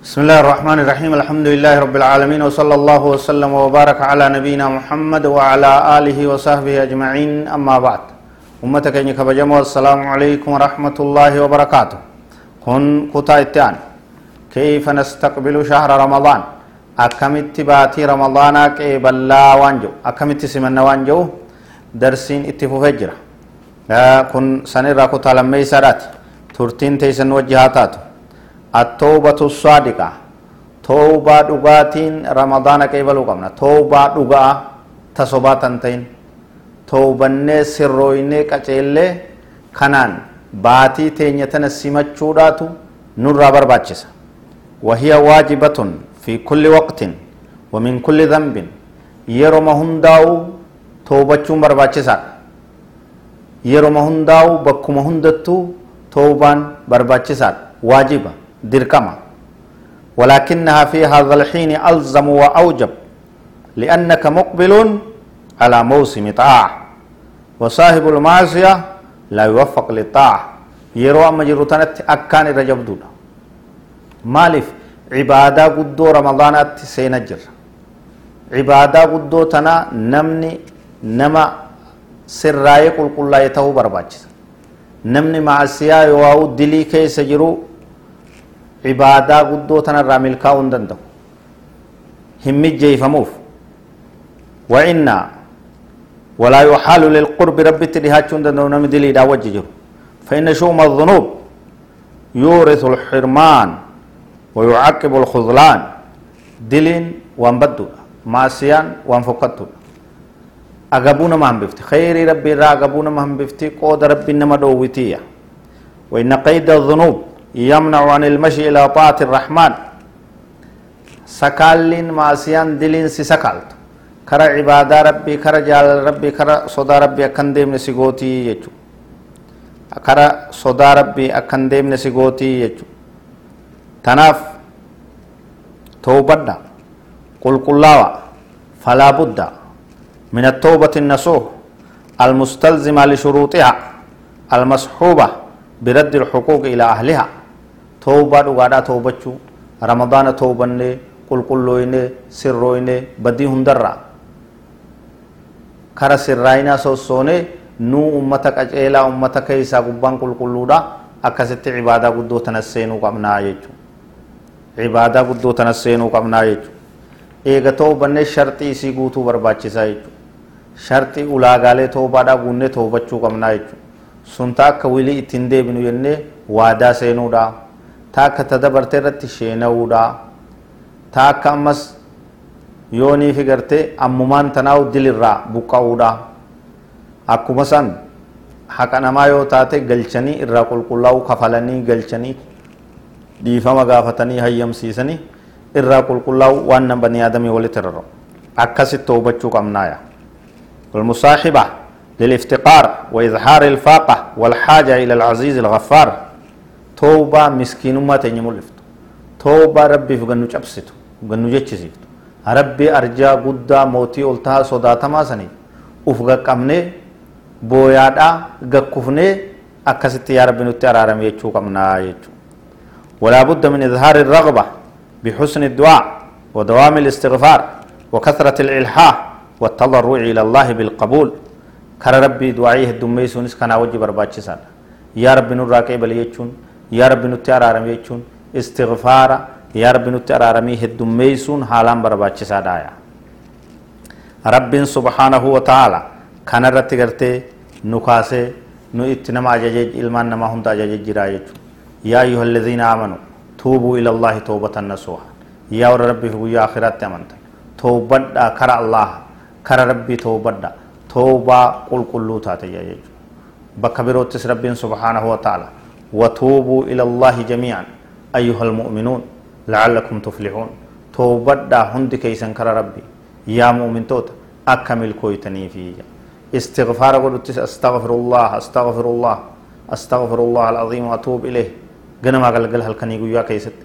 بسم الله الرحمن الرحيم الحمد لله رب العالمين وصلى الله وسلم وبارك على نبينا محمد وعلى آله وصحبه أجمعين أما بعد أمتك إنك بجمع السلام عليكم ورحمة الله وبركاته كن كتا اتيان كيف نستقبل شهر رمضان أكمت باتي رمضان كيبلا وانجو أكمت سمن وانجو درسين اتفو كن سنرى كتا لمي سرات ترتين تيسن وجهاتاتو attawbatu saadiqa tawbaa dhugaatiin ramadaana qe'ee baluu qabna tawbaa dhugaa ta sobaa tan ta'in tawbannee sirrooynee qaceellee kanaan baatii teenya tana simachuudhaatu nurraa barbaachisa wahiya waajibatun fi kulli waqtin wa min kulli dhanbin yeroma hundaa'u toobachuun barbaachisaadha yeroma hundaa'u bakkuma hundattuu toobaan barbaachisaadha waajiba دركما. ولكنها في هذا الحين ألزم وأوجب لأنك مقبل على موسم طاعة وصاحب المعصية لا يوفق للطاعة. يروى أما أكان رجب دولا مالف عبادة قدو رمضانات سينجر. عبادة قدو تنا نمني نما سراي قل قل لا يتهو برباج نمني معصية يواو دلي كيس جرو cibaadaa guddoo tanarraa milkaa'uu hin danda'u hin mijjeeyfamuuf وإنا ولا يحال للقرب رب تدهاتشون دندو نمي دلي دا وجه فإن شؤم الذنوب يورث الحرمان ويعقب الخذلان. دلين وانبدو معصيان وانفقتو أقبونا ما هم بفتي خير ربي را أقبونا ما هم بفتي قود ربي نما دووتية وإن قيد الذنوب يمنع عن المشي إلى طاعة الرحمن. سكالين ماسيان دلين سي سكالت. كرا عبادة ربي كرا جال ربي كرا صدا ربي أكن ديم نسيغوتي يجو. كرا صدا ربي أكن ديم نسيغوتي يجو. تناف توبدا. قل قلاوة فلا بد من التوبة النصوح المستلزمة لشروطها المصحوبة برد الحقوق إلى أهلها. توبة dhugaadhaa toobachuu ramadaana toobannee qulqullooyne sirrooyne badii hundarraa kara sirraayinaa sossoonee nuu ummata qaceelaa ummata keessaa gubbaan qulqulluudha akkasitti cibaadaa guddoo tanas seenuu qabnaa jechuu cibaadaa guddoo tanas seenuu qabnaa jechuu eega toobannee sharxii isii guutuu barbaachisaa jechuu sharxii ulaagaalee toobaadhaa guunnee toobachuu qabnaa jechuu sunta akka wilii ittiin deebinu jennee waadaa seenuudha taa akka tadabartee irratti sheena'uudha taa akka ammas yoonii fi gartee ammumaan tanaa'u dilirraa buqqa'uudha akkuma san haqa namaa yoo taate galchanii irraa qulqullaa'u kafalanii galchanii dhiifama gaafatanii hayyamsiisanii irraa qulqullaa'u waan nama banii aadamii walitti rarra'u akkasitti hubachuu qabnaaya والمصاحبة للافتقار وإظهار الفاقة والحاجة إلى العزيز الغفار توبة مسكينما تني ملفت توبة ربي في جنو جبسيتو جنو جتشيتو ربي أرجع قدا موتي ألتها صداتا ما سني. أفغا كمني بويادا غكفني أكست يا ربي نتي أرارم يجو كمنا يجو. ولا بد من إظهار الرغبة بحسن الدعاء ودوام الاستغفار وكثرة الإلحاح والتضرع إلى الله بالقبول. كر ربي دعائه الدميسونس كان وجه برباتشسان يا ربي نور راكي بليتشون yaa rabbi nutti araarame jechuun istighfaara yaa rabbi nutti araaramee heddummeessuun haalaan barbaachisaadha rabbiin subhaanahu wa ta'ala kana irratti gartee nu kaasee nu itti nama ajajee ilmaan namaa hunda ajajee jira jechuudha yaa ayyuha alladhiina aamanu tuubuu ila allaahi toobatan nasuha yaa warra rabbii fi guyyaa akhiraatti amantan toobadhaa kara allaha kara rabbii toobadha toobaa qulqulluu taate jechuudha bakka biroottis rabbiin subhaanahu wa ta'ala وتوبوا إلى الله جميعا أيها المؤمنون لعلكم تفلحون. توبدا هند كيسن كر ربي. يا مؤمن توت أكمل كويتني في استغفار قلت أستغفر الله أستغفر الله أستغفر الله العظيم وأتوب إليه. جنما قال قال هل كان يقول كيست؟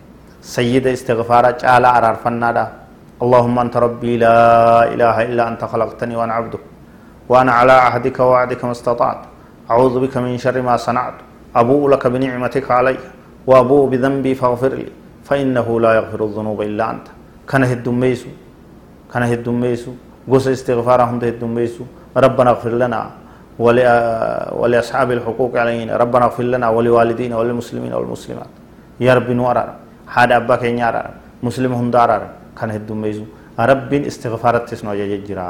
سيد استغفار على أرار فنادا. اللهم أنت ربي لا إله إلا أنت خلقتني وأنا عبدك وأنا على عهدك ووعدك ما استطعت. أعوذ بك من شر ما صنعت. أبوء لك بنعمتك علي وأبوء بذنبي فاغفر لي فإنه لا يغفر الذنوب إلا أنت. كان هدوميسو كان هدوميسو قص استغفار هم هدوميسو ربنا اغفر لنا ولأصحاب الحقوق علينا. ربنا اغفر لنا ولوالدينا وللمسلمين والمسلمات. يا رب نورا حاد أبا كين يارا مسلم هم دارا كان هدوميسو رب استغفارت تسنو يجرا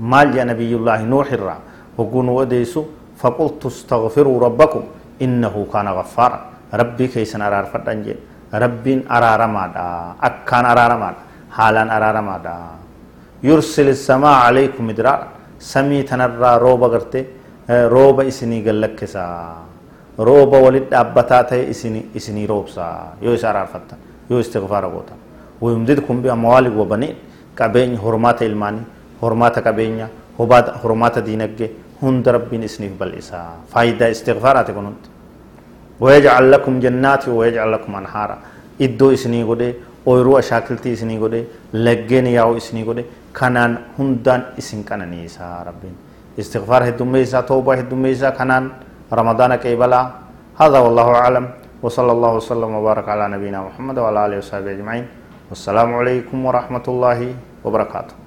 مال يا نبي الله نوح الرا. وقون وديسو فقلت استغفروا ربكم إنه كان غفارا. ربي كيسن أرار فردان جي ربين أرار مادا. أكان أرار مادا. حالان أرار مادا. يرسل السماء عليكم مدرار سمي تنرى روبا غرتي. روبا إسني قلقسا روبا ولد أبتا تي إسني إسني روبسا. يو إسارار فتن يو استغفار قوتا ويمددكم بأموال وبنين. قبين حرمات الماني. حرمات قبين حرمات دينك. هند ربين إسني بلإسا فايدة استغفارات كنت ويجعل لكم جنات ويجعل لكم أنهارا. إدو إسني قده ooyiruu ashaakiltii isinii godhe laggeen yaa'u isinii godhe kanaan hundaan isin qananiisaa rabbiin istighfaar heddummeessaa toobaa heddummeessaa kanaan ramadaana qeebalaa هذا والله أعلم. وصلى الله وسلم وبارك على نبينا محمد وعلى آله وصحبه أجمعين. والسلام عليكم ورحمة الله وبركاته.